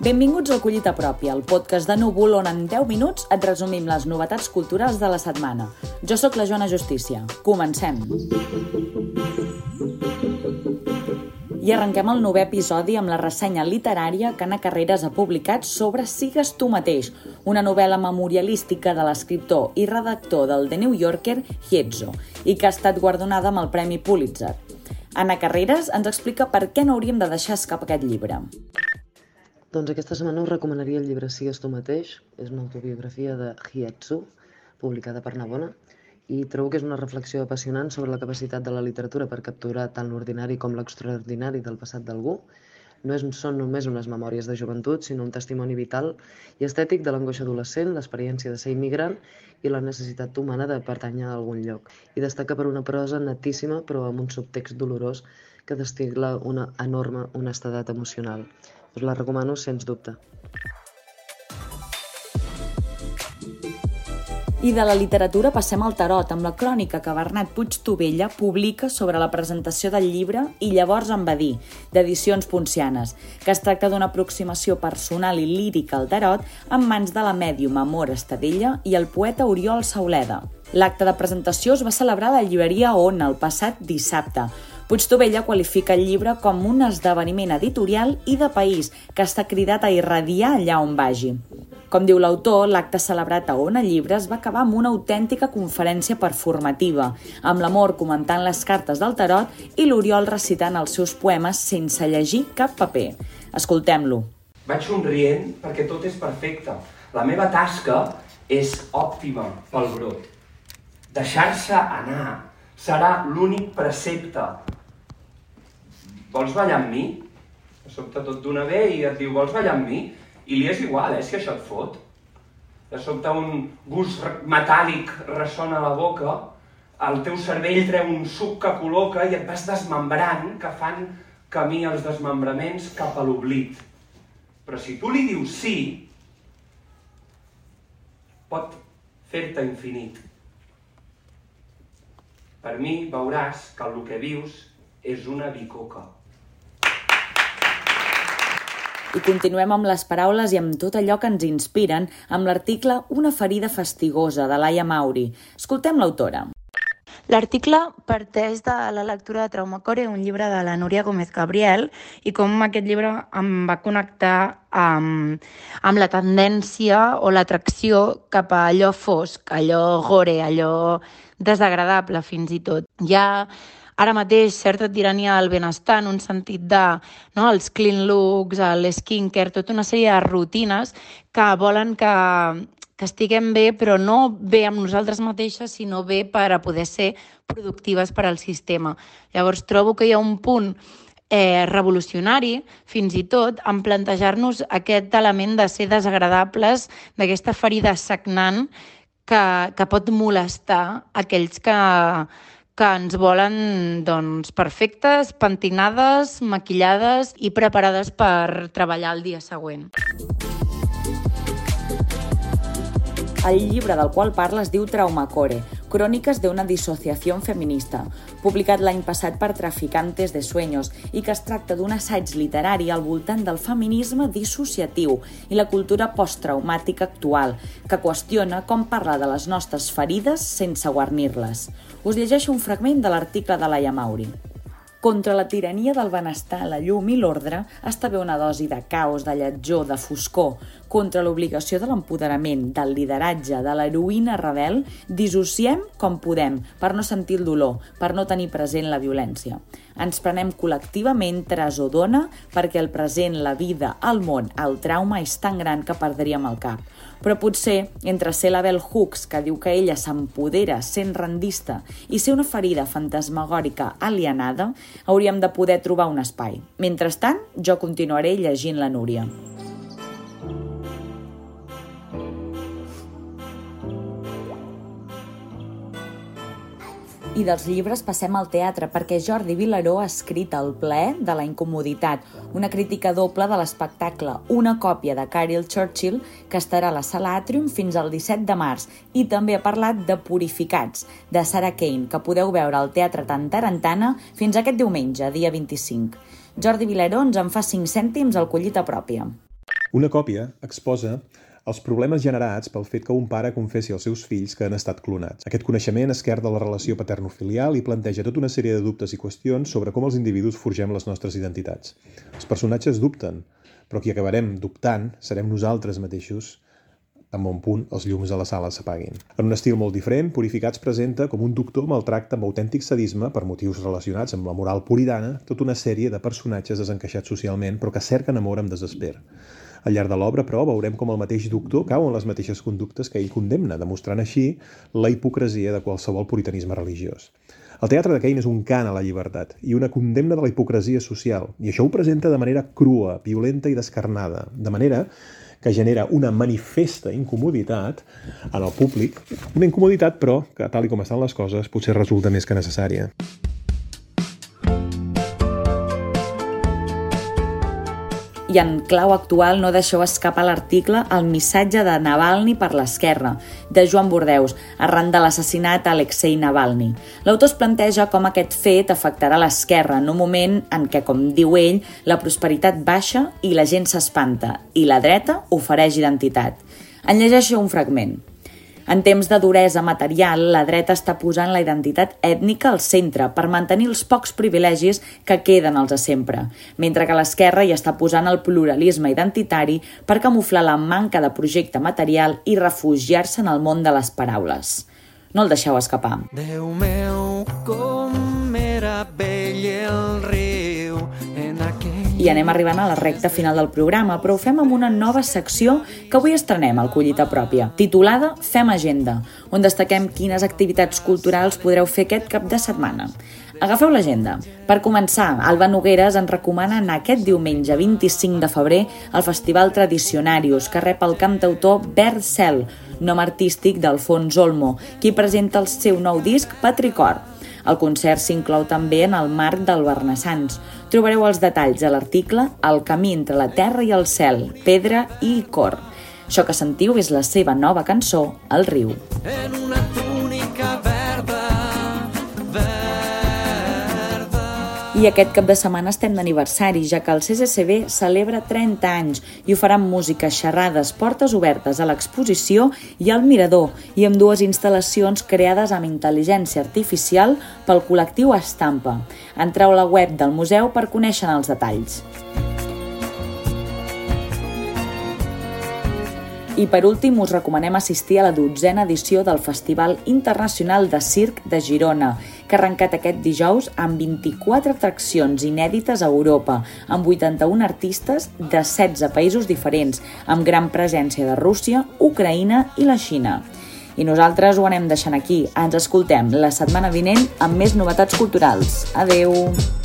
Benvinguts al Collita Pròpia, el podcast de Núvol on en 10 minuts et resumim les novetats culturals de la setmana. Jo sóc la Joana Justícia. Comencem! I arrenquem el novè episodi amb la ressenya literària que Anna Carreras ha publicat sobre Sigues tu mateix, una novel·la memorialística de l'escriptor i redactor del The New Yorker, Hietzo, i que ha estat guardonada amb el Premi Pulitzer. Anna Carreras ens explica per què no hauríem de deixar escapar aquest llibre. Doncs aquesta setmana us recomanaria el llibre Sigues tu mateix. És una autobiografia de Hietsu, publicada per Navona, i trobo que és una reflexió apassionant sobre la capacitat de la literatura per capturar tant l'ordinari com l'extraordinari del passat d'algú. No és, són només unes memòries de joventut, sinó un testimoni vital i estètic de l'angoixa adolescent, l'experiència de ser immigrant i la necessitat humana de pertànyer a algun lloc. I destaca per una prosa netíssima, però amb un subtext dolorós que destil·la una enorme honestedat emocional. Us la recomano sens dubte. I de la literatura passem al tarot, amb la crònica que Bernat Puig Tovella publica sobre la presentació del llibre I llavors em va dir, d'Edicions Poncianes, que es tracta d'una aproximació personal i lírica al tarot en mans de la mèdium Amor Estadella i el poeta Oriol Sauleda. L'acte de presentació es va celebrar a la llibreria ON el passat dissabte, Puigtovella qualifica el llibre com un esdeveniment editorial i de país que està cridat a irradiar allà on vagi. Com diu l'autor, l'acte celebrat a Ona Llibres va acabar amb una autèntica conferència performativa, amb l'amor comentant les cartes del tarot i l'Oriol recitant els seus poemes sense llegir cap paper. Escoltem-lo. Vaig somrient perquè tot és perfecte. La meva tasca és òptima pel brot. Deixar-se anar serà l'únic precepte. Vols ballar amb mi? De sobte tot d'una ve i et diu, vols ballar amb mi? I li és igual, eh, si això et fot. De sobte un gust metàl·lic ressona a la boca, el teu cervell treu un suc que col·loca i et vas desmembrant, que fan camí als desmembraments cap a l'oblit. Però si tu li dius sí, pot fer-te infinit. Per mi veuràs que el que vius és una bicoca. I continuem amb les paraules i amb tot allò que ens inspiren amb l'article Una ferida fastigosa, de Laia Mauri. Escoltem l'autora. L'article parteix de la lectura de Traumacore, un llibre de la Núria Gómez Gabriel, i com aquest llibre em va connectar amb, amb la tendència o l'atracció cap a allò fosc, allò gore, allò desagradable fins i tot. Hi ha ara mateix certa tirania al benestar en un sentit de no, els clean looks, skincare, tota una sèrie de rutines que volen que, que estiguem bé, però no bé amb nosaltres mateixes, sinó bé per a poder ser productives per al sistema. Llavors trobo que hi ha un punt eh, revolucionari, fins i tot, en plantejar-nos aquest element de ser desagradables, d'aquesta ferida sagnant que, que pot molestar aquells que, que ens volen doncs, perfectes, pentinades, maquillades i preparades per treballar el dia següent. El llibre del qual parla es diu Traumacore, Cròniques d'una dissociació feminista, publicat l'any passat per Traficantes de Sueños i que es tracta d'un assaig literari al voltant del feminisme dissociatiu i la cultura posttraumàtica actual, que qüestiona com parlar de les nostres ferides sense guarnir-les. Us llegeixo un fragment de l'article de Laia Mauri. Contra la tirania del benestar, la llum i l'ordre està bé una dosi de caos, de lletjor, de foscor. Contra l'obligació de l'empoderament, del lideratge, de l'heroïna rebel, dissociem com podem per no sentir el dolor, per no tenir present la violència. Ens prenem col·lectivament tras o dona perquè el present, la vida, el món, el trauma és tan gran que perdríem el cap però potser entre ser la Bell Hooks, que diu que ella s'empodera sent rendista, i ser una ferida fantasmagòrica alienada, hauríem de poder trobar un espai. Mentrestant, jo continuaré llegint la Núria. I dels llibres passem al teatre perquè Jordi Vilaró ha escrit El ple de la incomoditat, una crítica doble de l'espectacle, una còpia de Carol Churchill que estarà a la sala Atrium fins al 17 de març i també ha parlat de Purificats, de Sarah Kane, que podeu veure al Teatre Tantarantana fins aquest diumenge, dia 25. Jordi Vilaró ens en fa 5 cèntims al collita pròpia. Una còpia exposa els problemes generats pel fet que un pare confessi als seus fills que han estat clonats. Aquest coneixement esquerda la relació paterno-filial i planteja tota una sèrie de dubtes i qüestions sobre com els individus forgem les nostres identitats. Els personatges dubten, però qui acabarem dubtant serem nosaltres mateixos en bon punt els llums de la sala s'apaguin. En un estil molt diferent, Purificats presenta com un doctor maltracta amb autèntic sadisme, per motius relacionats amb la moral puritana, tota una sèrie de personatges desencaixats socialment, però que cerquen amor amb desesper. Al llarg de l'obra, però, veurem com el mateix doctor cau en les mateixes conductes que ell condemna, demostrant així la hipocresia de qualsevol puritanisme religiós. El teatre de Kane és un cant a la llibertat i una condemna de la hipocresia social, i això ho presenta de manera crua, violenta i descarnada, de manera que genera una manifesta incomoditat en el públic, una incomoditat però que, tal com estan les coses, potser resulta més que necessària. I en clau actual no deixeu escapar l'article El missatge de Navalny per l'esquerra, de Joan Bordeus, arran de l'assassinat Alexei Navalny. L'autor es planteja com aquest fet afectarà l'esquerra en un moment en què, com diu ell, la prosperitat baixa i la gent s'espanta, i la dreta ofereix identitat. En llegeixo un fragment. En temps de duresa material, la dreta està posant la identitat ètnica al centre per mantenir els pocs privilegis que queden als de sempre, mentre que l'esquerra hi està posant el pluralisme identitari per camuflar la manca de projecte material i refugiar-se en el món de les paraules. No el deixeu escapar. Déu meu, com i anem arribant a la recta final del programa, però ho fem amb una nova secció que avui estrenem al Collita Pròpia, titulada Fem Agenda, on destaquem quines activitats culturals podreu fer aquest cap de setmana. Agafeu l'agenda. Per començar, Alba Nogueres ens recomana anar aquest diumenge 25 de febrer al Festival Tradicionarius, que rep el cantautor Bert Cel, nom artístic d'Alfons Olmo, qui presenta el seu nou disc Patricor. El concert s'inclou també en el marc del Bernassans. Trobareu els detalls a l'article El camí entre la terra i el cel, pedra i cor. Això que sentiu és la seva nova cançó, El riu. en una I aquest cap de setmana estem d'aniversari, ja que el CCCB celebra 30 anys i ho farà amb música, xerrades, portes obertes a l'exposició i al mirador, i amb dues instal·lacions creades amb intel·ligència artificial pel col·lectiu Estampa. Entreu a la web del museu per conèixer els detalls. I per últim us recomanem assistir a la dotzena edició del Festival Internacional de Circ de Girona, que ha arrencat aquest dijous amb 24 atraccions inèdites a Europa, amb 81 artistes de 16 països diferents, amb gran presència de Rússia, Ucraïna i la Xina. I nosaltres ho anem deixant aquí. Ens escoltem la setmana vinent amb més novetats culturals. Adeu!